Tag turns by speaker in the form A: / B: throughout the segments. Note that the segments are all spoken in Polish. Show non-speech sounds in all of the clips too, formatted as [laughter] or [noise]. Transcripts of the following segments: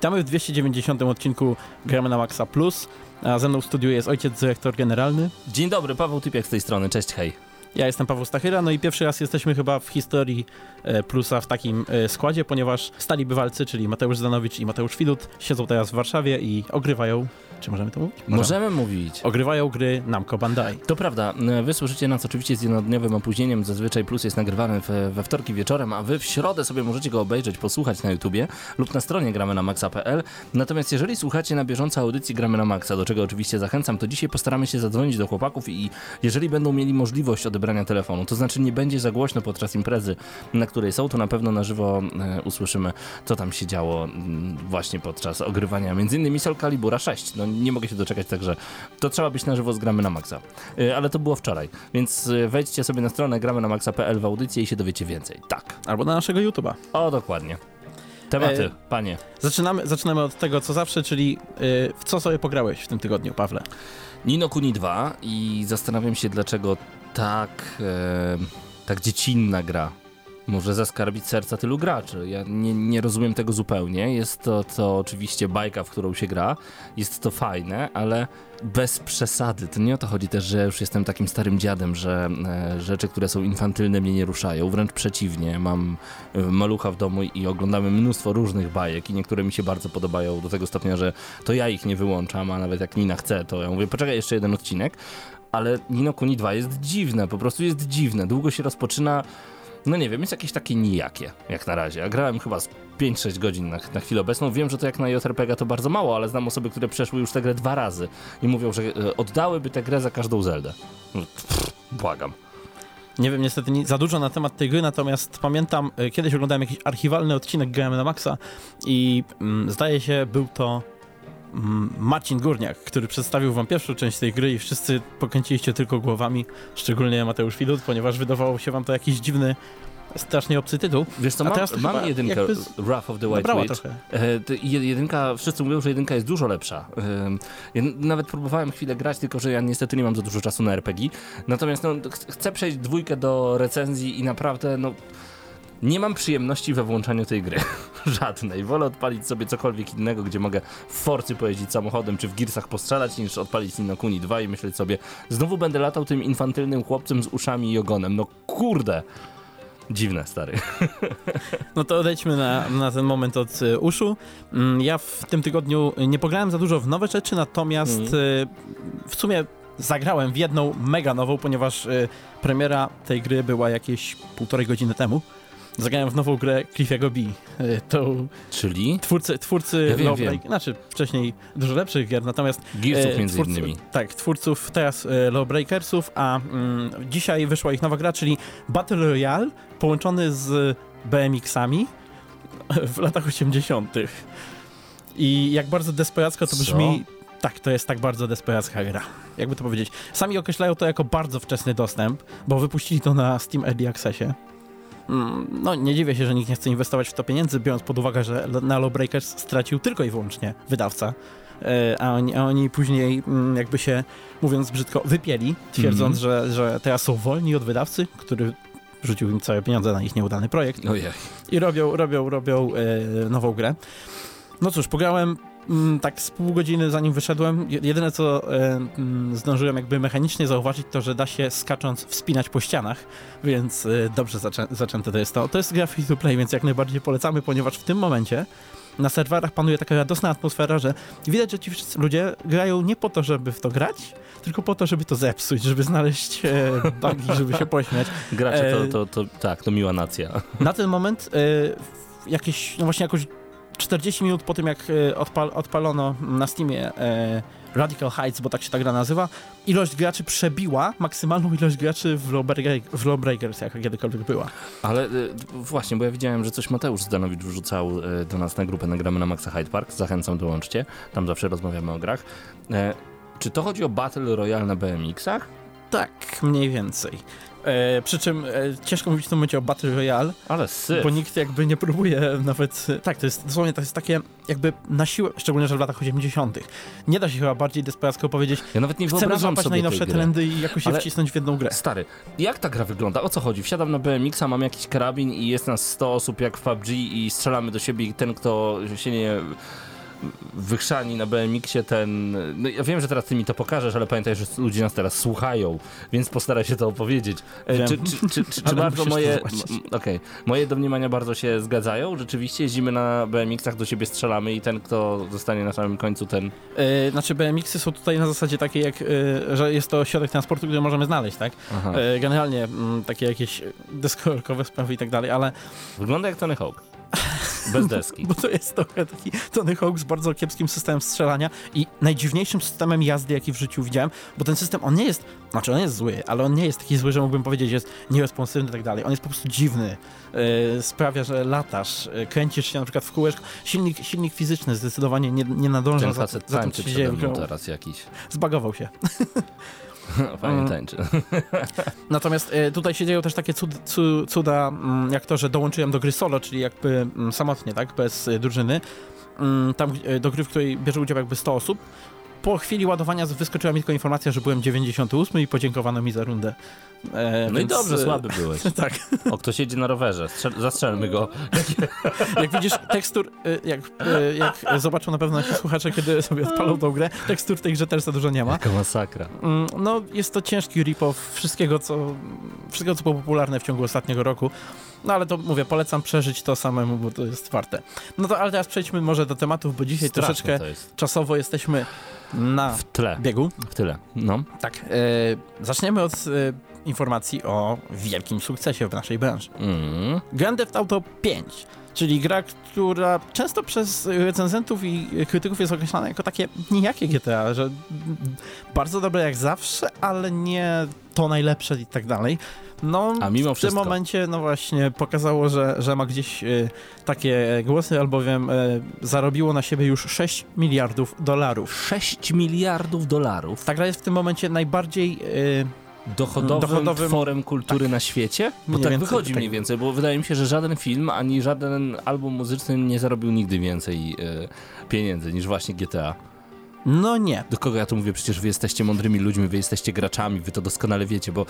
A: Witamy w 290 odcinku Gramy na Maxa Plus, a ze mną w studiu jest ojciec dyrektor generalny.
B: Dzień dobry, Paweł Typiak z tej strony, cześć, hej.
A: Ja jestem Paweł Stachyra, no i pierwszy raz jesteśmy chyba w historii e, Plusa w takim e, składzie, ponieważ stali bywalcy, czyli Mateusz Zanowicz i Mateusz Filut, siedzą teraz w Warszawie i ogrywają czy możemy to mówić?
B: Możemy, możemy mówić.
A: Ogrywają gry Namco Bandai.
B: To prawda. Wy słyszycie nas oczywiście z jednodniowym opóźnieniem. Zazwyczaj Plus jest nagrywany we, we wtorki wieczorem, a wy w środę sobie możecie go obejrzeć, posłuchać na YouTubie lub na stronie gramy na maxa.pl. Natomiast jeżeli słuchacie na bieżąco audycji gramy na maxa, do czego oczywiście zachęcam, to dzisiaj postaramy się zadzwonić do chłopaków i jeżeli będą mieli możliwość odebrania telefonu, to znaczy nie będzie za głośno podczas imprezy, na której są, to na pewno na żywo e, usłyszymy, co tam się działo właśnie podczas ogrywania między innymi Soul Calibura 6. No nie mogę się doczekać, także to trzeba być na żywo z Gramy na Maxa. Y, ale to było wczoraj, więc y, wejdźcie sobie na stronę gramy na maxa.pl w audycję i się dowiecie więcej. Tak.
A: Albo na naszego YouTube'a.
B: O, dokładnie. Tematy, e, panie.
A: Zaczynamy, zaczynamy od tego, co zawsze, czyli yy, w co sobie pograłeś w tym tygodniu, Pawle?
B: Nino Kuni 2 i zastanawiam się, dlaczego tak, e, tak dziecinna gra może zaskarbić serca tylu graczy. Ja nie, nie rozumiem tego zupełnie. Jest to, to oczywiście bajka, w którą się gra. Jest to fajne, ale bez przesady. To nie o to chodzi też, że już jestem takim starym dziadem, że e, rzeczy, które są infantylne mnie nie ruszają. Wręcz przeciwnie. Mam e, malucha w domu i oglądamy mnóstwo różnych bajek i niektóre mi się bardzo podobają do tego stopnia, że to ja ich nie wyłączam, a nawet jak Nina chce, to ja mówię, poczekaj jeszcze jeden odcinek. Ale Nino Kuni 2 jest dziwne, po prostu jest dziwne. Długo się rozpoczyna no nie wiem, jest jakieś takie nijakie, jak na razie. Ja grałem chyba z 5-6 godzin na, na chwilę obecną. Wiem, że to jak na JRPG to bardzo mało, ale znam osoby, które przeszły już tę grę dwa razy i mówią, że e, oddałyby tę grę za każdą Zeldę. No, pff, błagam.
A: Nie wiem niestety za dużo na temat tej gry, natomiast pamiętam, e, kiedyś oglądałem jakiś archiwalny odcinek GM na Maxa i mm, zdaje się, był to Marcin Górniak, który przedstawił wam pierwszą część tej gry i wszyscy pokręciliście tylko głowami, szczególnie Mateusz Filut, ponieważ wydawało się wam to jakiś dziwny strasznie obcy tytuł.
B: Wiesz co, mam, mam jedynkę jakby... Wrath of the White Witch. E, jedynka, wszyscy mówią, że jedynka jest dużo lepsza. Ja nawet próbowałem chwilę grać, tylko że ja niestety nie mam za dużo czasu na RPG. Natomiast no, chcę przejść dwójkę do recenzji i naprawdę no nie mam przyjemności we włączaniu tej gry. [laughs] Żadnej. Wolę odpalić sobie cokolwiek innego, gdzie mogę w Forcy pojeździć samochodem, czy w Gearsach postrzelać, niż odpalić Ninokuni 2 i myśleć sobie, znowu będę latał tym infantylnym chłopcem z uszami i ogonem. No kurde. Dziwne, stary. [laughs]
A: No to odejdźmy na, na ten moment od y, uszu. Mm, ja w tym tygodniu nie pograłem za dużo w nowe rzeczy, natomiast mm. y, w sumie zagrałem w jedną mega nową, ponieważ y, premiera tej gry była jakieś półtorej godziny temu zagrałem w nową grę Cliffiego B.
B: E, to Czyli?
A: Twórcy, twórcy ja wiem, Lawbreak, wiem. znaczy wcześniej dużo lepszych gier, natomiast...
B: Gearsów e, między twórcy, innymi.
A: Tak, twórców teraz e, Lawbreakersów, a mm, dzisiaj wyszła ich nowa gra, czyli Battle Royale połączony z BMX-ami w latach 80. I jak bardzo desperacko to brzmi, Co? Tak, to jest tak bardzo desperacka gra. Jakby to powiedzieć. Sami określają to jako bardzo wczesny dostęp, bo wypuścili to na Steam Early Accessie. Mm, no nie dziwię się, że nikt nie chce inwestować w to pieniędzy, biorąc pod uwagę, że na Lawbreakers stracił tylko i wyłącznie wydawca, e, a oni, a oni później mm, jakby się, mówiąc brzydko, wypieli, twierdząc, mm że, że teraz są wolni od wydawcy, który rzucił im całe pieniądze na ich nieudany projekt.
B: Ojej.
A: I robią, robią, robią e, nową grę. No cóż, pograłem tak z pół godziny zanim wyszedłem, jedyne co e, mm, zdążyłem jakby mechanicznie zauważyć, to że da się skacząc wspinać po ścianach, więc e, dobrze zaczę zaczęte to jest to. To jest gra free to play, więc jak najbardziej polecamy, ponieważ w tym momencie na serwerach panuje taka radosna atmosfera, że widać, że ci wszyscy ludzie grają nie po to, żeby w to grać, tylko po to, żeby to zepsuć, żeby znaleźć e, bugi, żeby się pośmiać.
B: Gracze to, e, to, to, tak, to miła nacja.
A: Na ten moment e, jakieś, no właśnie jakoś 40 minut po tym, jak e, odpal, odpalono na Steamie e, Radical Heights, bo tak się ta gra nazywa, ilość graczy przebiła maksymalną ilość graczy w Lawbreakers, w Lawbreakers jaka kiedykolwiek była.
B: Ale e, właśnie, bo ja widziałem, że coś Mateusz Zdanowicz wrzucał e, do nas na grupę Nagramy na Maxa Hyde Park. Zachęcam, dołączcie. Tam zawsze rozmawiamy o grach. E, czy to chodzi o Battle Royale na BMX-ach?
A: Tak, mniej więcej. E, przy czym e, ciężko mówić w tym momencie o Battle Royale,
B: ale syf.
A: bo nikt jakby nie próbuje nawet, tak, to jest dosłownie to jest takie jakby na siłę, szczególnie, że w latach 80. Nie da się chyba bardziej desperacko powiedzieć,
B: ja nawet nie
A: chcemy złapać najnowsze trendy i jakoś ale je wcisnąć w jedną grę.
B: Stary, jak ta gra wygląda? O co chodzi? Wsiadam na BMX-a, mam jakiś karabin i jest nas 100 osób jak w PUBG i strzelamy do siebie i ten, kto się nie wychrzani na BMX-ie ten... No ja wiem, że teraz ty mi to pokażesz, ale pamiętaj, że ludzie nas teraz słuchają, więc postaraj się to opowiedzieć. E, czy, czy, czy, czy, czy bardzo moje... Okej, okay. moje domniemania bardzo się zgadzają? Rzeczywiście jeździmy na BMX-ach, do siebie strzelamy i ten, kto zostanie na samym końcu, ten...
A: Yy, znaczy BMX-y są tutaj na zasadzie takiej, jak, yy, że jest to środek transportu, który możemy znaleźć, tak? Yy, generalnie mm, takie jakieś deskorkowe sprawy i tak dalej, ale...
B: Wygląda jak Tony Hawk. [laughs] Bez deski. [laughs]
A: Bo to jest trochę taki Tony Hawk z bardzo kiepskim systemem strzelania i najdziwniejszym systemem jazdy, jaki w życiu widziałem, bo ten system, on nie jest, znaczy on jest zły, ale on nie jest taki zły, że mógłbym powiedzieć, że jest nieresponsywny i tak dalej. On jest po prostu dziwny. Yy, sprawia, że latasz, yy, kręcisz się na przykład w kółeczko. Silnik, silnik fizyczny zdecydowanie nie, nie nadąża
B: ten
A: za, za tym, co się dzieje.
B: teraz jakiś.
A: Zbagował się. [laughs] [laughs]
B: Fajnie mm. tańczy. [laughs]
A: Natomiast e, tutaj się dzieją też takie cud, cuda, mm, jak to, że dołączyłem do gry solo, czyli jakby mm, samotnie, tak, bez e, drużyny. Tam e, do gry, w której bierze udział jakby 100 osób po chwili ładowania wyskoczyła mi tylko informacja, że byłem 98 i podziękowano mi za rundę.
B: E, no więc... i dobrze, słaby byłeś. [laughs]
A: tak.
B: O, ktoś jedzie na rowerze, Strzel zastrzelmy go. [laughs]
A: jak widzisz tekstur, e, jak, e, jak zobaczą na pewno nasi słuchacze, kiedy sobie odpalą tą grę, tekstur tej grze też za dużo nie ma.
B: Jaka masakra.
A: Mm, no, jest to ciężki rip-off wszystkiego, co, wszystkiego, co było popularne w ciągu ostatniego roku. No ale to mówię, polecam przeżyć to samemu, bo to jest warte. No to ale teraz przejdźmy może do tematów, bo dzisiaj Straszne troszeczkę czasowo jesteśmy na
B: w tle.
A: biegu.
B: W tyle, no.
A: Tak. E, zaczniemy od e, informacji o wielkim sukcesie w naszej branży. Mm. Grand Theft Auto 5, czyli gra, która często przez recenzentów i krytyków jest określana jako takie nijakie GTA, że bardzo dobre jak zawsze, ale nie to najlepsze i tak dalej. No,
B: A mimo
A: w wszystko. tym momencie, no właśnie, pokazało, że, że ma gdzieś y, takie głosy, albowiem y, zarobiło na siebie już 6 miliardów dolarów.
B: 6 miliardów dolarów?
A: Ta gra jest w tym momencie najbardziej... Y,
B: dochodowym, dochodowym tworem kultury tak. na świecie? Bo mniej tak więcej, wychodzi tak. mniej więcej, bo wydaje mi się, że żaden film ani żaden album muzyczny nie zarobił nigdy więcej y, pieniędzy niż właśnie GTA.
A: No nie.
B: Do kogo ja tu mówię? Przecież wy jesteście mądrymi ludźmi, wy jesteście graczami, wy to doskonale wiecie, bo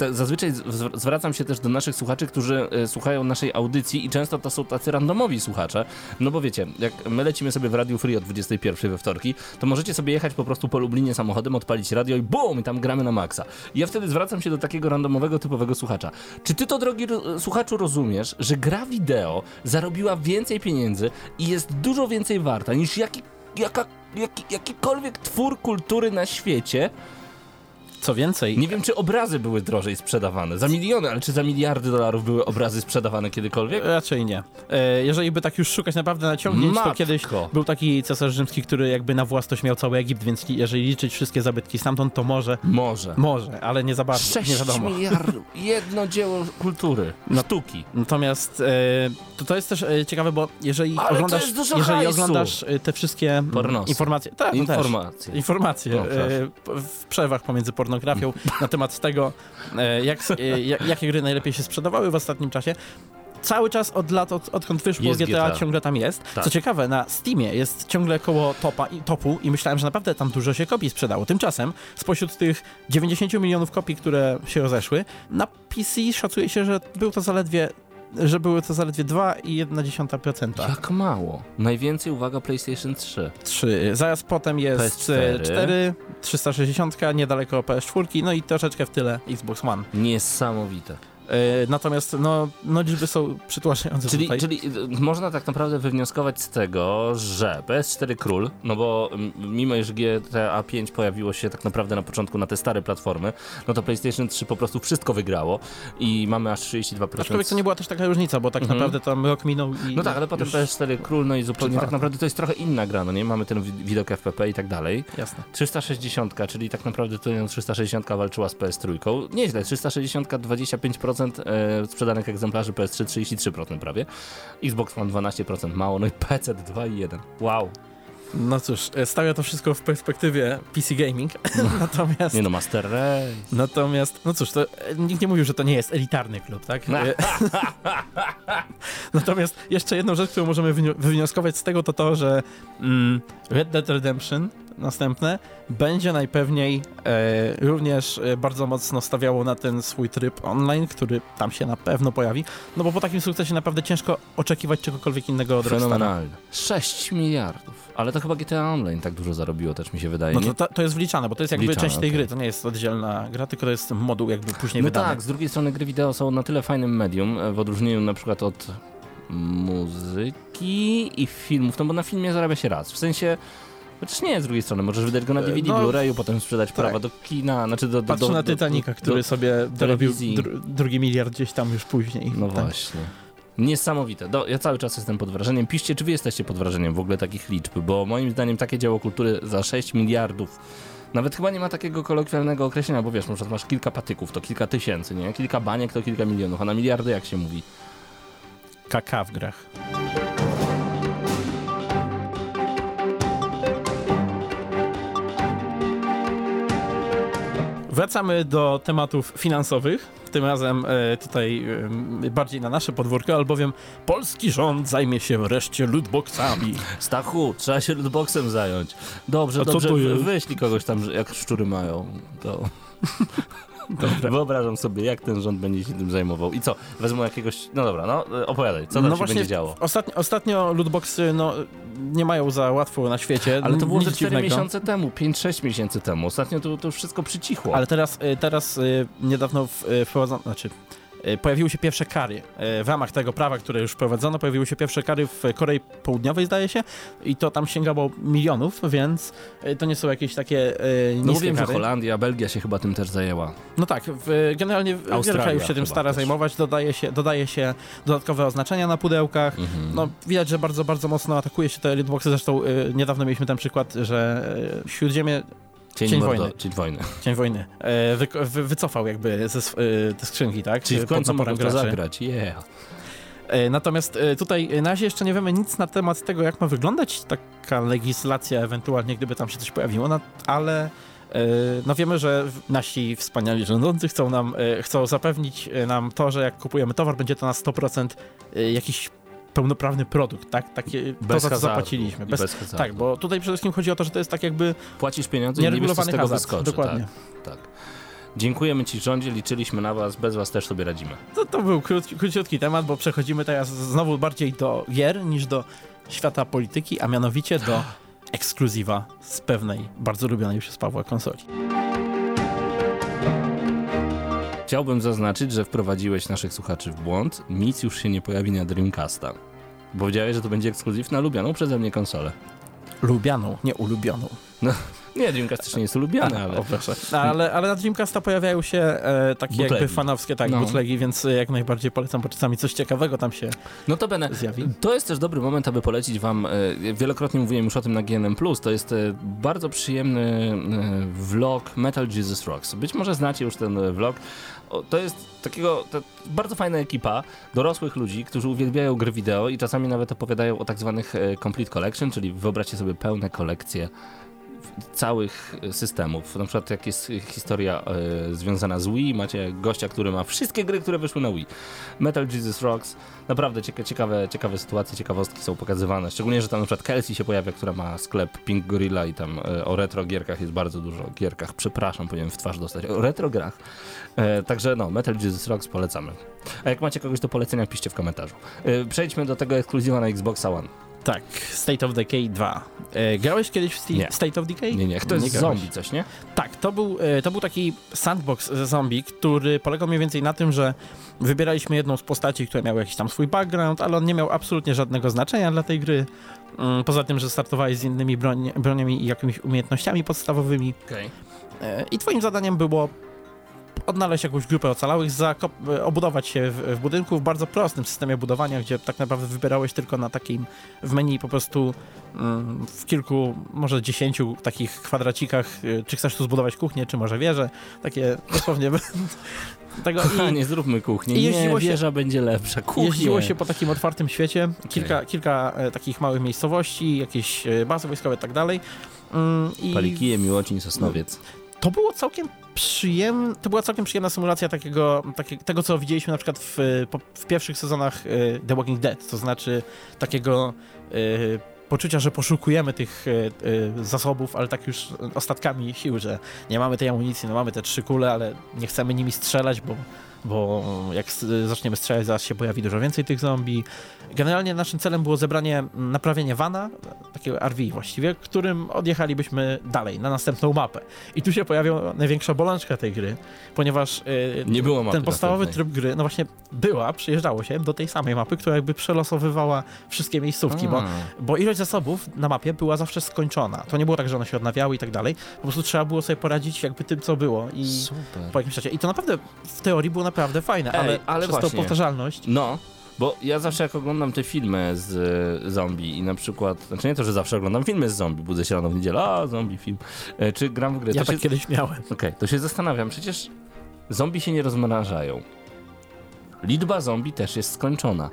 B: e, zazwyczaj zwracam się też do naszych słuchaczy, którzy e, słuchają naszej audycji i często to są tacy randomowi słuchacze, no bo wiecie, jak my lecimy sobie w Radio Free o 21 we wtorki, to możecie sobie jechać po prostu po Lublinie samochodem, odpalić radio i bum, i tam gramy na maksa. Ja wtedy zwracam się do takiego randomowego, typowego słuchacza. Czy ty to, drogi słuchaczu, rozumiesz, że gra wideo zarobiła więcej pieniędzy i jest dużo więcej warta niż jaki, jaka jaki, jakikolwiek twór kultury na świecie.
A: Co więcej.
B: Nie wiem, czy obrazy były drożej sprzedawane. Za miliony, ale czy za miliardy dolarów były obrazy sprzedawane kiedykolwiek?
A: Raczej nie. E, jeżeli by tak już szukać naprawdę naciągnięć, Matko. to kiedyś był taki cesarz rzymski, który jakby na własność miał cały Egipt, więc jeżeli liczyć wszystkie zabytki stamtąd, to może.
B: Może.
A: Może, ale nie za bardzo.
B: 6
A: nie wiadomo.
B: miliardów. Jedno dzieło kultury. No, sztuki.
A: Natomiast e, to, to jest też e, ciekawe, bo jeżeli ale oglądasz, jeżeli oglądasz te wszystkie
B: Pornosy.
A: informacje. Tak,
B: informacje.
A: Informacje. No, w przewach pomiędzy porno pornografią [laughs] na temat tego, e, jak, e, jakie gry najlepiej się sprzedawały w ostatnim czasie cały czas od lat, od, odkąd wyszło GTA, GTA, ciągle tam jest. Tak. Co ciekawe, na Steamie jest ciągle koło topa, topu i myślałem, że naprawdę tam dużo się kopii sprzedało. Tymczasem spośród tych 90 milionów kopii, które się rozeszły, na PC szacuje się, że był to zaledwie że były to zaledwie 2,1%.
B: Jak mało. Najwięcej, uwaga, PlayStation 3.
A: 3. Zaraz potem jest PS4, 4, 360, niedaleko PS4, no i troszeczkę w tyle Xbox One.
B: Niesamowite.
A: E, natomiast no, no liczby są przytłaczające
B: czyli, tutaj. Czyli można tak naprawdę wywnioskować z tego, że PS4 król, no bo mimo iż GTA 5 pojawiło się tak naprawdę na początku na te stare platformy, no to PlayStation 3 po prostu wszystko wygrało i mamy aż 32%.
A: Aczkolwiek to nie była też taka różnica, bo tak mhm. naprawdę tam rok minął i...
B: No tak, ale potem PS4 król, no i zupełnie tak naprawdę to jest trochę inna gra, no nie? Mamy ten widok FPP i tak dalej.
A: Jasne.
B: 360, czyli tak naprawdę to 360 walczyła z PS3. Nieźle, 360 25% 40% e, sprzedanych egzemplarzy PS3, 33% prawie. Xbox One 12%, mało, no i PC 2,1. Wow.
A: No cóż, e, stawia to wszystko w perspektywie PC Gaming, no. [laughs] natomiast...
B: Nie no, Master Race.
A: Natomiast, no cóż, to e, nikt nie mówił, że to nie jest elitarny klub, tak? [laughs] natomiast jeszcze jedną rzecz, którą możemy wywnioskować z tego, to to, że mm, Red Dead Redemption następne będzie najpewniej e, również e, bardzo mocno stawiało na ten swój tryb online, który tam się na pewno pojawi, no bo po takim sukcesie naprawdę ciężko oczekiwać czegokolwiek innego od Rockstara.
B: Fenomenalne. 6 miliardów. Ale to chyba GTA Online tak dużo zarobiło, też mi się wydaje.
A: No
B: nie?
A: to, to jest wliczane, bo to jest jakby
B: Wliczane,
A: część tej
B: okej.
A: gry, to nie jest oddzielna gra, tylko to jest moduł jakby później
B: No
A: wydany.
B: tak, z drugiej strony gry wideo są na tyle fajnym medium, e, w odróżnieniu na przykład od muzyki i filmów, no bo na filmie zarabia się raz. W sensie, chociaż nie, z drugiej strony, możesz wydać go na
A: E,
B: DVD,
A: no,
B: Blu-rayu, potem sprzedać
A: tak.
B: prawa do kina, znaczy do... do
A: Patrzę
B: do,
A: na
B: do,
A: Titanica,
B: do,
A: który sobie dorobił dru, drugi miliard gdzieś tam już później.
B: No
A: tak.
B: właśnie. Niesamowite. Do, ja cały czas jestem pod wrażeniem. Piszcie, czy wy jesteście pod wrażeniem w ogóle takich liczb, bo moim zdaniem takie dzieło kultury za 6 miliardów nawet chyba nie ma takiego kolokwialnego określenia, bo wiesz, na przykład masz kilka patyków, to kilka tysięcy, nie? Kilka baniek to kilka milionów, a na miliardy jak się mówi?
A: KK w grach. Wracamy do tematów finansowych. Tym razem e, tutaj e, bardziej na nasze podwórko, albowiem polski rząd zajmie się wreszcie lootboxami.
B: Stachu, trzeba się lootboxem zająć. Dobrze,
A: A co
B: dobrze,
A: to jest?
B: kogoś tam, jak szczury mają. To...
A: Dobra.
B: Wyobrażam sobie, jak ten rząd będzie się tym zajmował. I co, wezmą jakiegoś... No dobra, no e, opowiadaj, co tam
A: No
B: się będzie działo?
A: Ostatnio, ostatnio lootboxy no, nie mają za łatwo na świecie.
B: Ale to było
A: nic
B: ze 4
A: dziwnego.
B: miesiące temu, 5-6 miesięcy temu. Ostatnio to, to wszystko przycichło.
A: Ale teraz, y, teraz y, niedawno wprowadzono, znaczy pojawiły się pierwsze kary. Y, W ramach tego prawa, które już wprowadzono, pojawiły się pierwsze kary w Korei Południowej, zdaje się, i to tam sięgało milionów, więc y, to nie są jakieś takie
B: No
A: niskie
B: wiem, że
A: kary.
B: Holandia, Belgia się chyba tym też zajęła.
A: No tak, w, generalnie wiele krajów się tym stara
B: też.
A: zajmować, dodaje się, dodaje się dodatkowe oznaczenia na pudełkach.
B: Mhm.
A: No, widać, że bardzo, bardzo mocno atakuje się te lootboxy. Zresztą niedawno mieliśmy ten przykład, że Śródziemie
B: Cień,
A: Cień wojny.
B: Cień wojny.
A: Cień Wojny e, wy, wy, wycofał jakby ze, e, te skrzynki, tak?
B: Czyli w końcu mogą to zagrać, yeah.
A: E, Natomiast e, tutaj na razie jeszcze nie wiemy nic na temat tego, jak ma wyglądać taka legislacja, ewentualnie gdyby tam się coś pojawiło, no, ale e, no wiemy, że nasi wspaniali rządzący chcą nam, e, chcą zapewnić nam to, że jak kupujemy towar, będzie to na 100% e, jakiś pełnoprawny produkt, tak? Takie, to,
B: Bez
A: za co zapłaciliśmy. Bez,
B: bez hazardu.
A: tak, bo tutaj przede wszystkim chodzi o to, że to jest tak jakby
B: Płacisz pieniądze i nie wiesz, co z tego
A: hazard.
B: wyskoczy.
A: Dokładnie.
B: Tak, tak. Dziękujemy Ci rządzie, liczyliśmy na Was, bez Was też sobie radzimy.
A: To, to był krót, króciutki temat, bo przechodzimy teraz znowu bardziej do gier niż do świata polityki, a mianowicie do [gasps] ekskluzywa z pewnej, bardzo lubionej przez Pawła konsoli.
B: Chciałbym zaznaczyć, że wprowadziłeś naszych słuchaczy w błąd. Nic już się nie pojawi na Dreamcasta. Bo powiedziałeś, że to będzie ekskluzyw na lubianą przeze mnie konsolę.
A: Lubianą, nie ulubioną.
B: Nie, Dreamcast też nie jest ulubiany, ale...
A: O, proszę. Ale, ale na Dreamcasta pojawiają się e, takie
B: Bootlegi.
A: jakby fanowskie tak,
B: No.
A: bootlegi, więc e, jak najbardziej polecam, bo czasami coś ciekawego tam się
B: No to będę.
A: zjawi.
B: To jest też dobry moment, aby polecić wam, e, wielokrotnie mówiłem już o tym na GNM+, to jest e, bardzo przyjemny e, vlog Metal Jesus Rocks. Być może znacie już ten e, vlog. O, To jest takiego, to bardzo fajna ekipa dorosłych ludzi, którzy uwielbiają gry wideo i czasami nawet opowiadają o tak zwanych Complete Collection, czyli wyobraźcie sobie pełne kolekcje całych systemów. Na przykład jak jest historia e, związana z Wii, macie gościa, który ma wszystkie gry, które wyszły na Wii. Metal Jesus Rocks, naprawdę cieka ciekawe, ciekawe sytuacje, ciekawostki są pokazywane. Szczególnie, że tam na przykład Kelsey się pojawia, która ma sklep Pink Gorilla i tam e, o retro gierkach jest bardzo dużo. Gierkach, przepraszam, powinienem w twarz dostać. O retro grach. E, także no, Metal Jesus Rocks polecamy. A jak macie kogoś do polecenia, piszcie w komentarzu. E, przejdźmy do tego ekskluzywa na Xboxa One.
A: Tak, State of Decay 2. E, grałeś kiedyś w Sti-
B: Nie.
A: State of Decay?
B: Nie, nie, to jest
A: grałeś.
B: zombie coś, nie?
A: Tak, to był, e, to był taki sandbox ze zombie, który polegał mniej więcej na tym, że wybieraliśmy jedną z postaci, która miała jakiś tam swój background, ale on nie miał absolutnie żadnego znaczenia dla tej gry. Mm, Poza tym, że startowałeś z innymi broń, broniami i jakimiś umiejętnościami podstawowymi.
B: Okej.
A: E, I twoim zadaniem było odnaleźć jakąś grupę ocalałych, e, obudować się w, w budynku w bardzo prostym systemie budowania, gdzie tak naprawdę wybierałeś tylko na takim w menu po prostu mm, w kilku, może dziesięciu takich kwadracikach, e, czy chcesz tu zbudować kuchnię, czy może wieżę, takie dosłownie [laughs] tego i
B: Kochanie, zróbmy kuchnię.
A: i
B: Nie,
A: jeździło się-
B: wieża będzie lepsza. Kuchnię.
A: jeździło się po takim otwartym świecie, kilka, kilka e, takich małych miejscowości, jakieś e, bazy wojskowe i tak dalej. Mm, i
B: Palikije, Miłocin, Sosnowiec.
A: to było całkiem przyjemne, to była całkiem przyjemna symulacja takiego, takie, tego, co widzieliśmy na przykład w, w pierwszych sezonach e, The Walking Dead, to znaczy takiego e, poczucia, że poszukujemy tych e, zasobów, ale tak już ostatkami sił, że nie mamy tej amunicji, no mamy te trzy kule, ale nie chcemy nimi strzelać, bo bo jak zaczniemy strzelać, zaraz się pojawi dużo więcej tych zombie. Generalnie naszym celem było zebranie, naprawienie vana, takiego RV właściwie, którym odjechalibyśmy dalej, na następną mapę. I tu się pojawia największa bolączka tej gry, ponieważ
B: yy, Nie było
A: ten podstawowy tryb gry, no właśnie była, przyjeżdżało się do tej samej mapy, która jakby przelosowywała wszystkie miejscówki, bo, bo ilość zasobów na mapie była zawsze skończona. To nie było tak, że one się odnawiały i tak dalej. Po prostu trzeba było sobie poradzić jakby tym, co było. I
B: Super.
A: po jakimś czasie. I to naprawdę w teorii było naprawdę fajne, Ej, ale, ale przez właśnie. tą powtarzalność.
B: No, bo ja zawsze jak oglądam te filmy z y, zombie i na przykład, znaczy nie to, że zawsze oglądam filmy z zombie, budzę się rano w niedzielę, a zombie film, e, czy gram w gry.
A: Ja tak się... kiedyś miałem. Okej,
B: okay, to się zastanawiam, przecież zombie się nie rozmnażają. Liczba zombie też jest skończona.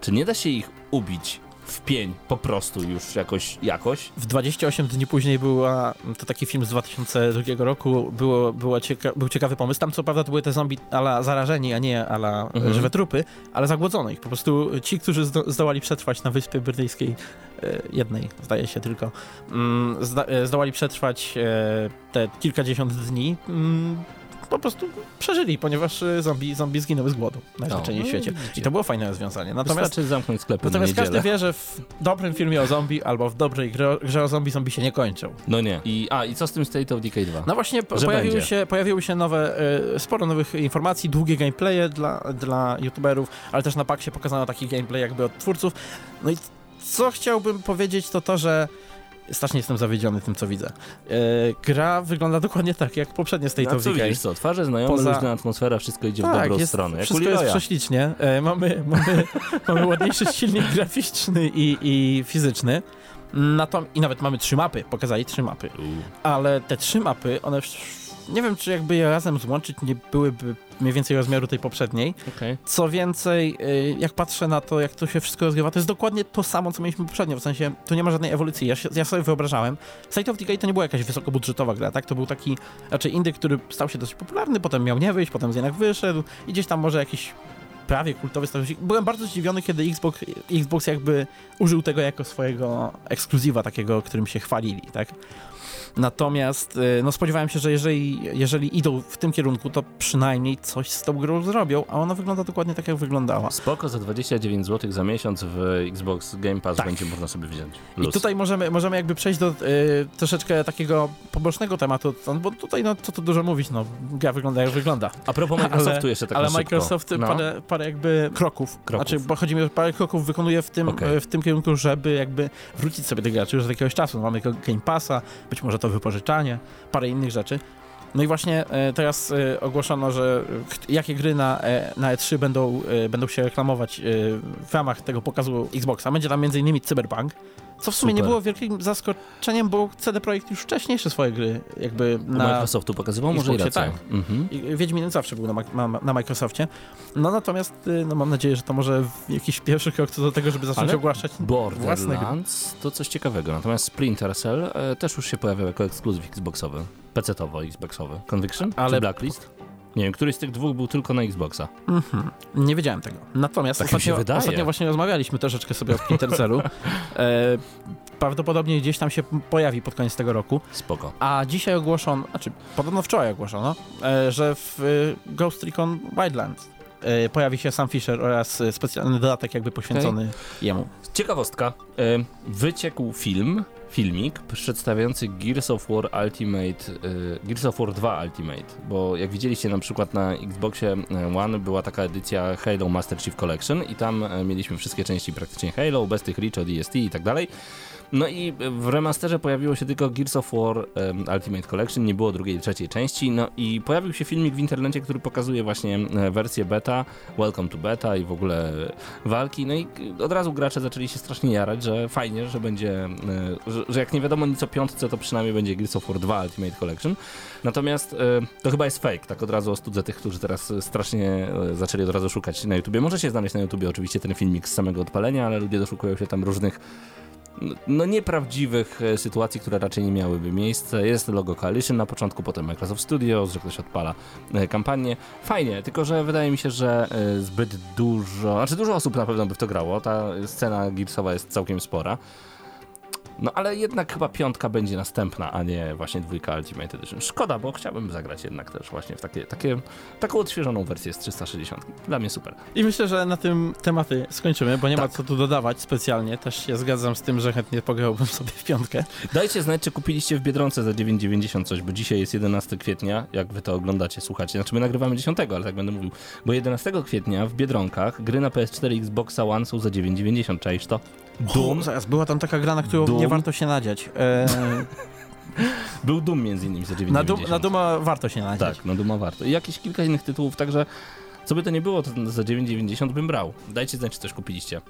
B: Czy nie da się ich ubić w pień po prostu już jakoś, jakoś.
A: W 28 dni później była, to taki film z 2002 roku, było, było cieka był ciekawy pomysł. Tam co prawda to były te zombie ala zarażeni, a nie ala mhm. żywe trupy, ale zagłodzono ich. Po prostu ci, którzy zdo zdołali przetrwać na Wyspie Brytyjskiej, e, jednej zdaje się tylko, mm, zda e, zdołali przetrwać e, te kilkadziesiąt dni, mm, po prostu przeżyli, ponieważ y, zombie, zombie zginęły z głodu najzwyczajniej w no, świecie. I to było fajne rozwiązanie.
B: Natomiast, Wystarczy zamknąć sklepy
A: Natomiast każdy wie, że w dobrym filmie o zombie albo w dobrej grze, grze o zombie zombie się nie kończą.
B: No nie. I, a, i co z tym State of Decay 2?
A: No właśnie, pojawiły się, pojawiły się nowe, y, sporo nowych informacji, długie gameplaye dla, dla youtuberów, ale też na paksie pokazano taki gameplay jakby od twórców. No i co chciałbym powiedzieć to to, że strasznie jestem zawiedziony tym, co widzę. E, gra wygląda dokładnie tak, jak poprzednie State no, of Decay.
B: co, twarze znajome, Poza... luźna atmosfera, wszystko idzie tak, w dobrą
A: jest,
B: stronę.
A: wszystko jest prześlicznie. E, mamy, [laughs] mamy, mamy ładniejszy silnik graficzny i, i fizyczny. I nawet mamy trzy mapy, pokazali trzy mapy. Ale te trzy mapy, one nie wiem, czy jakby je razem złączyć, nie byłyby mniej więcej rozmiaru tej poprzedniej. Okay. Co więcej, y, jak patrzę na to, jak to się wszystko rozgrywa, to jest dokładnie to samo, co mieliśmy poprzednio, w sensie tu nie ma żadnej ewolucji. Ja, się, ja sobie wyobrażałem, State of Decay to nie była jakaś wysokobudżetowa gra, tak? To był taki raczej indyk, który stał się dosyć popularny, potem miał nie wyjść, potem jednak wyszedł i gdzieś tam może jakiś prawie kultowy stał się. Byłem bardzo zdziwiony, kiedy Xbox, Xbox jakby użył tego jako swojego ekskluzywa takiego, którym się chwalili, tak? Natomiast y, no spodziewałem się, że jeżeli, jeżeli idą w tym kierunku, to przynajmniej coś z tą grą zrobią, a ona wygląda dokładnie tak, jak wyglądała.
B: Spoko, za 29 zł za miesiąc w Xbox Game Pass tak. będzie można sobie wziąć. Luz.
A: I tutaj możemy, możemy jakby przejść do y, troszeczkę takiego pobocznego tematu, bo tutaj no co tu dużo mówić, no gra wygląda jak wygląda.
B: A propos Microsoftu ale, jeszcze tak
A: Ale Microsoft no. parę, parę jakby kroków, kroków, znaczy bo chodzi mi o parę kroków wykonuje w tym, okay. w tym kierunku, żeby jakby wrócić sobie do graczy już od jakiegoś czasu. No, mamy Game Passa, być może to wypożyczanie, parę innych rzeczy. No i właśnie e, teraz e, ogłoszono, że jakie gry na, e, na E3 będą, będą się reklamować w ramach tego pokazu Xboxa. Będzie tam m.in. Cyberpunk, co w sumie Super. nie było wielkim zaskoczeniem, bo CD Projekt już wcześniejsze swoje gry jakby na...
B: Microsoftu pokazywał? Może i
A: tak. Mhm. Wiedźmin zawsze był na, na, na, Microsoftie. No natomiast no, mam nadzieję, że to może jakiś pierwszy krok co do tego, żeby zacząć Ale ogłaszać gry.
B: to coś ciekawego. Natomiast Splinter Cell e, też już się pojawiał jako ekskluzyw Xboxowy. PC-towo Xboxowy. Conviction Ale... czy Blacklist? Nie wiem, który z tych dwóch był tylko na Xboxa. Mhm.
A: Nie wiedziałem tego. Natomiast tak ostatnio, ostatnio, właśnie rozmawialiśmy troszeczkę sobie o Splinter Cellu. [laughs] e, prawdopodobnie gdzieś tam się pojawi pod koniec tego roku.
B: Spoko.
A: A dzisiaj ogłoszono, znaczy podobno wczoraj ogłoszono, e, że w e, Ghost Recon Wildlands pojawi się Sam Fisher oraz specjalny dodatek jakby poświęcony okay. jemu.
B: Ciekawostka. E, wyciekł film filmik przedstawiający Gears of War Ultimate, Gears of War 2 Ultimate, bo jak widzieliście na przykład na Xboxie One była taka edycja Halo Master Chief Collection i tam mieliśmy wszystkie części praktycznie Halo, bez tych Reach, ODST i tak dalej. No i w remasterze pojawiło się tylko Gears of War um, Ultimate Collection, nie było drugiej trzeciej części, no i pojawił się filmik w internecie, który pokazuje właśnie e, wersję beta, Welcome to Beta i w ogóle walki, no i od razu gracze zaczęli się strasznie jarać, że fajnie, że będzie, e, że, że jak nie wiadomo nic o piątce, to przynajmniej będzie Gears of War 2 Ultimate Collection. Natomiast e, to chyba jest fake, tak od razu ostudzę tych, którzy teraz strasznie zaczęli od razu szukać na YouTubie. Możecie znaleźć na YouTubie oczywiście ten filmik z samego odpalenia, ale ludzie doszukują się tam różnych no nieprawdziwych e, sytuacji, które raczej nie miałyby miejsca. Jest logo Coalition na początku, potem Microsoft Studios, że ktoś odpala e, kampanię. Fajnie, tylko że wydaje mi się, że e, zbyt dużo, znaczy dużo osób na pewno by w to grało. Ta scena gipsowa jest całkiem spora. No ale jednak chyba piątka będzie następna, a nie właśnie dwójka Ultimate Edition. Szkoda, bo chciałbym zagrać jednak też właśnie w takie, takie, taką odświeżoną wersję z 360. Dla mnie super.
A: I myślę, że na tym tematy skończymy, bo nie ma
B: Tak.
A: co tu dodawać specjalnie. Też się zgadzam z tym, że chętnie pograłbym sobie w piątkę.
B: Dajcie znać, czy kupiliście w Biedronce za 9,90 coś, bo dzisiaj jest 11 kwietnia, jak wy to oglądacie, słuchacie. Znaczy my nagrywamy 10, ale tak będę mówił. Bo 11 kwietnia w Biedronkach gry na PS4 i Xboxa One są za 9,90, czaisz to? Doom.
A: O, zaraz, była tam taka gra, na którą
B: Doom.
A: nie warto się nadziać. E, [laughs]
B: Był Doom między innymi za 9,90.
A: na, na Duma warto się nadziać.
B: Tak, na Duma warto. I jakieś kilka innych tytułów, także co by to nie było, to za 9,90 bym brał. Dajcie znać, czy coś kupiliście.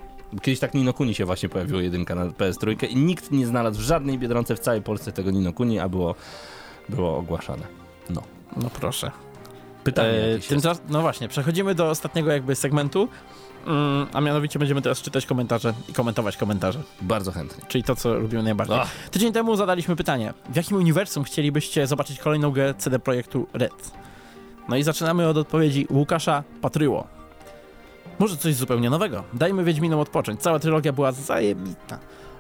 B: Kiedyś tak Nino Kuni się właśnie pojawiło jedynka na PS3 i nikt nie znalazł w żadnej Biedronce w całej Polsce tego Nino Kuni, a było, było ogłaszane. No.
A: No proszę.
B: Pytanie
A: E,
B: jakieś
A: tym
B: jest.
A: czas, no właśnie, przechodzimy do ostatniego jakby segmentu, mm, a mianowicie będziemy teraz czytać komentarze i komentować komentarze,
B: Bardzo chętnie.
A: czyli to, co lubimy najbardziej. Tydzień temu zadaliśmy pytanie, w jakim uniwersum chcielibyście zobaczyć kolejną grę CD Projektu Red? No i zaczynamy od odpowiedzi Łukasza Patryło. Może coś zupełnie nowego. Dajmy Wiedźminom odpocząć. Cała trylogia była zajebita.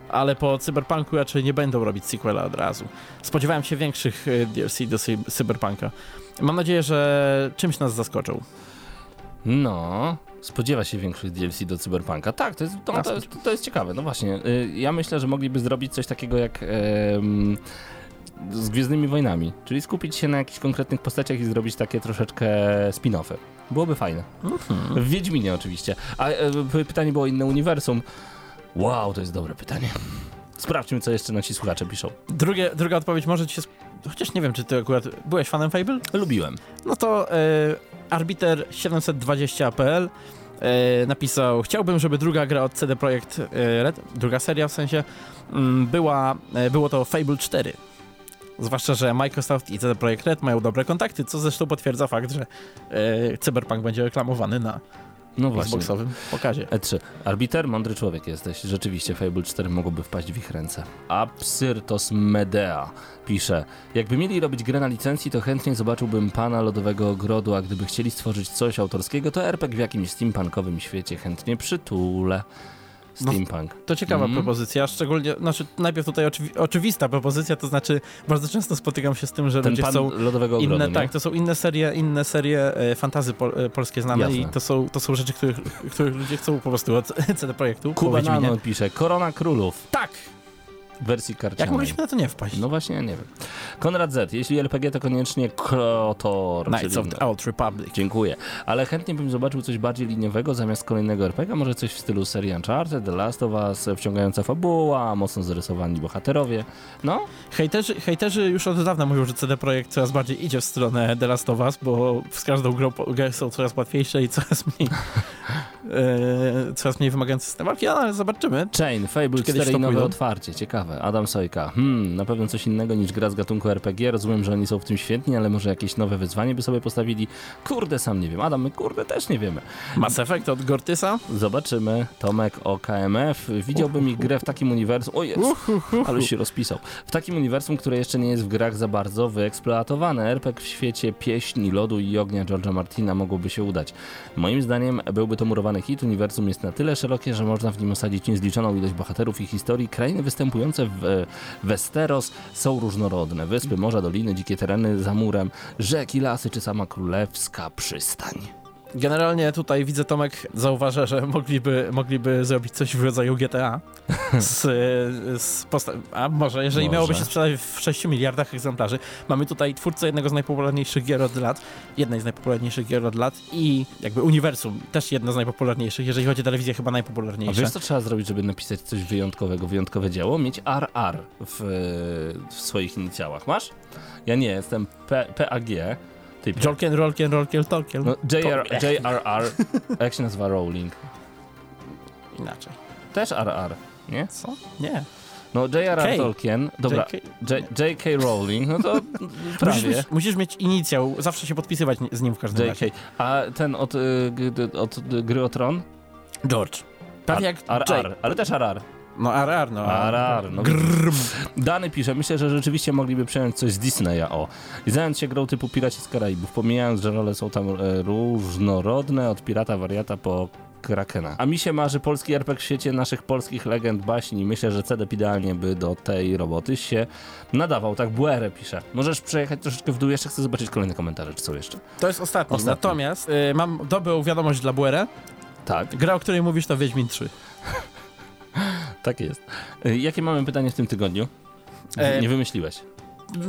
A: Ale po Cyberpunku raczej nie będą robić sequela od razu. Spodziewałem się większych e, DLC do cy Cyberpunka. Mam nadzieję, że czymś nas zaskoczą.
B: no, spodziewa się większych DLC do Cyberpunka. Tak, to jest, to, to, jest, to jest ciekawe. No właśnie, y, ja myślę, że mogliby zrobić coś takiego jak em, z Gwiezdnymi Wojnami, czyli skupić się na jakichś konkretnych postaciach i zrobić takie troszeczkę spin-offy. Byłoby fajne. W Wiedźminie oczywiście. A e, pytanie było inne uniwersum. Wow, to jest dobre pytanie. Sprawdźmy, co jeszcze nasi słuchacze piszą.
A: Drugie, druga odpowiedź może ci się... Chociaż nie wiem, czy ty akurat byłeś fanem Fable?
B: Lubiłem.
A: No to e, arbiter720.pl e, napisał, chciałbym, żeby druga gra od CD Projekt e, Red, druga seria w sensie, mm, była, było to Fable 4. Zwłaszcza, że Microsoft i CD Projekt Red mają dobre kontakty, co zresztą potwierdza fakt, że Cyberpunk będzie reklamowany na
B: No właśnie.
A: Xboxowym pokazie.
B: E3. Arbiter, mądry człowiek jesteś. Rzeczywiście Fable 4 mogłoby wpaść w ich ręce. Absyrtos Medea pisze, jakby mieli robić grę na licencji, to chętnie zobaczyłbym pana Lodowego Ogrodu, a gdyby chcieli stworzyć coś autorskiego, to RPG w jakimś steampunkowym świecie chętnie przytulę.
A: No,
B: Steampunk.
A: To ciekawa
B: Mhm.
A: propozycja, szczególnie, znaczy najpierw tutaj oczywi oczywista propozycja, to znaczy bardzo często spotykam się z tym, że
B: Ten
A: ludzie chcą
B: Lodowego Ogrodu,
A: inne,
B: nie?
A: tak, to są inne serie, inne serie e, fantazy pol, e, polskie znane
B: Jasne.
A: i to są, to są rzeczy, których, których ludzie chcą po prostu od [laughs] CD Projektu.
B: Kuba. Nano pisze, Korona Królów
A: Tak!
B: Wersji karcianej.
A: Jak mogliśmy na to nie wpaść?
B: No właśnie, nie wiem. Konrad Z, jeśli RPG, to koniecznie KOTOR.
A: Knights
B: czyli-
A: of the Old Republic.
B: Dziękuję. Ale chętnie bym zobaczył coś bardziej liniowego zamiast kolejnego RPG, może coś w stylu serii Uncharted, The Last of Us, wciągająca fabuła, mocno zarysowani bohaterowie. No,
A: Hejterzy, hejterzy już od dawna mówią, że CD Projekt coraz bardziej idzie w stronę The Last of Us, bo z każdą grą gry są coraz łatwiejsze i coraz mniej [laughs] e, coraz mniej wymagające system walki, ale zobaczymy.
B: Chain, Fable
A: Czy kiedyś
B: 4 i nowe otwarcie, ciekawe. Adam Sojka, hmm, na pewno coś innego niż gra z gatunku RPG, rozumiem, że oni są w tym świetni, ale może jakieś nowe wyzwanie by sobie postawili? Kurde, sam nie wiem. Adam, my kurde też nie wiemy.
A: Mass Effect od Gortysa.
B: Zobaczymy. Tomek o KMF. Widziałbym ich grę w takim uniwersum. O jest, ale się rozpisał. W takim uniwersum, które jeszcze nie jest w grach za bardzo wyeksploatowane. RPG w świecie pieśni, lodu i ognia George'a Martina mogłoby się udać. Moim zdaniem byłby to murowany hit. Uniwersum jest na tyle szerokie, że można w nim osadzić niezliczoną ilość bohaterów i historii. Krainy występujące w e, Westeros są różnorodne. Wyspy, morza, doliny, dzikie tereny za murem, rzeki, lasy czy sama królewska przystań.
A: Generalnie tutaj widzę Tomek zauważa, że mogliby, mogliby zrobić coś w rodzaju GTA. [laughs] Z, z a może, jeżeli
B: Może.
A: miałoby się sprzedać w 6 miliardach egzemplarzy. Mamy tutaj twórcę jednego z najpopularniejszych gier od lat, jednej z najpopularniejszych gier od lat i jakby uniwersum, też jedno z najpopularniejszych, jeżeli chodzi o telewizję chyba
B: A
A: najpopularniejsze.
B: wiesz, co trzeba zrobić, żeby napisać coś wyjątkowego, wyjątkowe dzieło? Mieć RR w, w swoich inicjałach. Masz? Ja nie, jestem P, PAG. Ty P-
A: Jolkien, Rolkien, Rolkien, Tolkien.
B: no, JR, JRR. [laughs] Jak się nazywa Rowling?
A: Inaczej.
B: Też RR, nie?
A: Co? Nie.
B: No JRR. Tolkien. Dobra,
A: JK.
B: Rowling, no to [laughs]
A: Musisz
B: prawie.
A: mieć, musisz mieć inicjał, zawsze się podpisywać z nim w każdym razie.
B: A ten od, y, g- od Gry o Tron?
A: George. Prawie jak
B: RR, ale też RR.
A: No RR, no.
B: RR, no
A: Grrrm.
B: Dany pisze, myślę, że rzeczywiście mogliby przejąć coś z Disneya, o. I zająć się grą typu Piraci z Karaibów, pomijając, że role są tam e, różnorodne, od pirata wariata po Krakena. A mi się marzy polski RPG w świecie naszych polskich legend, baśni. Myślę, że CDP idealnie by do tej roboty się nadawał. Tak Buere pisze. Możesz przejechać troszeczkę w dół, jeszcze chcę zobaczyć kolejne komentarze, czy są jeszcze.
A: To jest ostatni.
B: Ostatni.
A: Natomiast y, mam dobrą wiadomość dla Buere.
B: Tak,
A: Gra, o której mówisz, to Wiedźmin 3. [laughs]
B: tak jest. Y, Jakie mamy pytanie w tym tygodniu?
A: E,
B: Nie wymyśliłeś.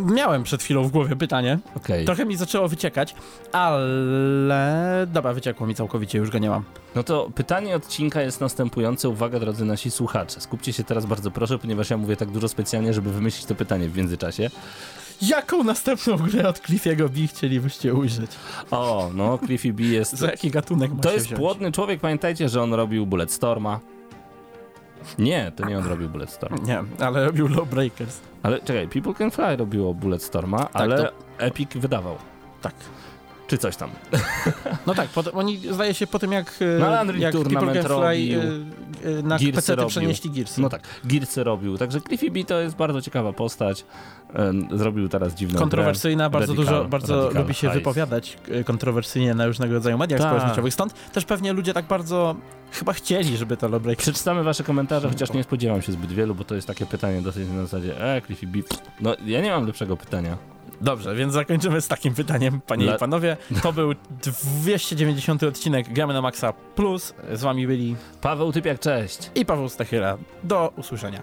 A: Miałem przed chwilą w głowie pytanie.
B: Okej.
A: Trochę mi zaczęło wyciekać, ale... Dobra, wyciekło mi całkowicie, już go nie mam.
B: No to pytanie odcinka jest następujące. Uwaga, drodzy nasi słuchacze. Skupcie się teraz bardzo proszę, ponieważ ja mówię tak dużo specjalnie, żeby wymyślić to pytanie w międzyczasie.
A: Jaką następną grę od Cliffiego B chcielibyście ujrzeć?
B: O, no, Cliffy B jest... [laughs]
A: Za jaki gatunek ma
B: To jest
A: wziąć?
B: płodny człowiek, pamiętajcie, że on robił Bulletstorma. Nie, to nie on robił Bulletstorma.
A: Nie, ale robił Lawbreakers.
B: Ale czekaj, People Can Fly robiło Bulletstorma, ale Epic wydawał.
A: Tak.
B: Czy coś tam. [laughs]
A: No tak, potem, oni zdaje się po tym jak, e,
B: No,
A: jak
B: Tournament
A: Fly
B: robił.
A: e, e, na PC
B: robił.
A: przenieśli Gearsy.
B: No tak, Gearsy robił. Także Cliffy B to jest bardzo ciekawa postać. Zrobił teraz dziwną
A: Kontrowersyjna, bardzo
B: Radical-
A: dużo, bardzo
B: Radical
A: lubi się wypowiadać kontrowersyjnie na różnego rodzaju mediach
B: Tak.
A: społecznościowych. Stąd też pewnie ludzie tak bardzo chyba chcieli, żeby to Lawbreakers...
B: Przeczytamy wasze komentarze, chociaż nie spodziewam się zbyt wielu, bo to jest takie pytanie dosyć na zasadzie e, Cliffy B. No, ja nie mam lepszego pytania.
A: Dobrze, więc zakończymy z takim pytaniem, panie
B: Dla-
A: i panowie. To był 290 odcinek Gramy na Maxa Plus. Z wami byli
B: Paweł Typiak, cześć!
A: i Paweł Stachyra. Do usłyszenia.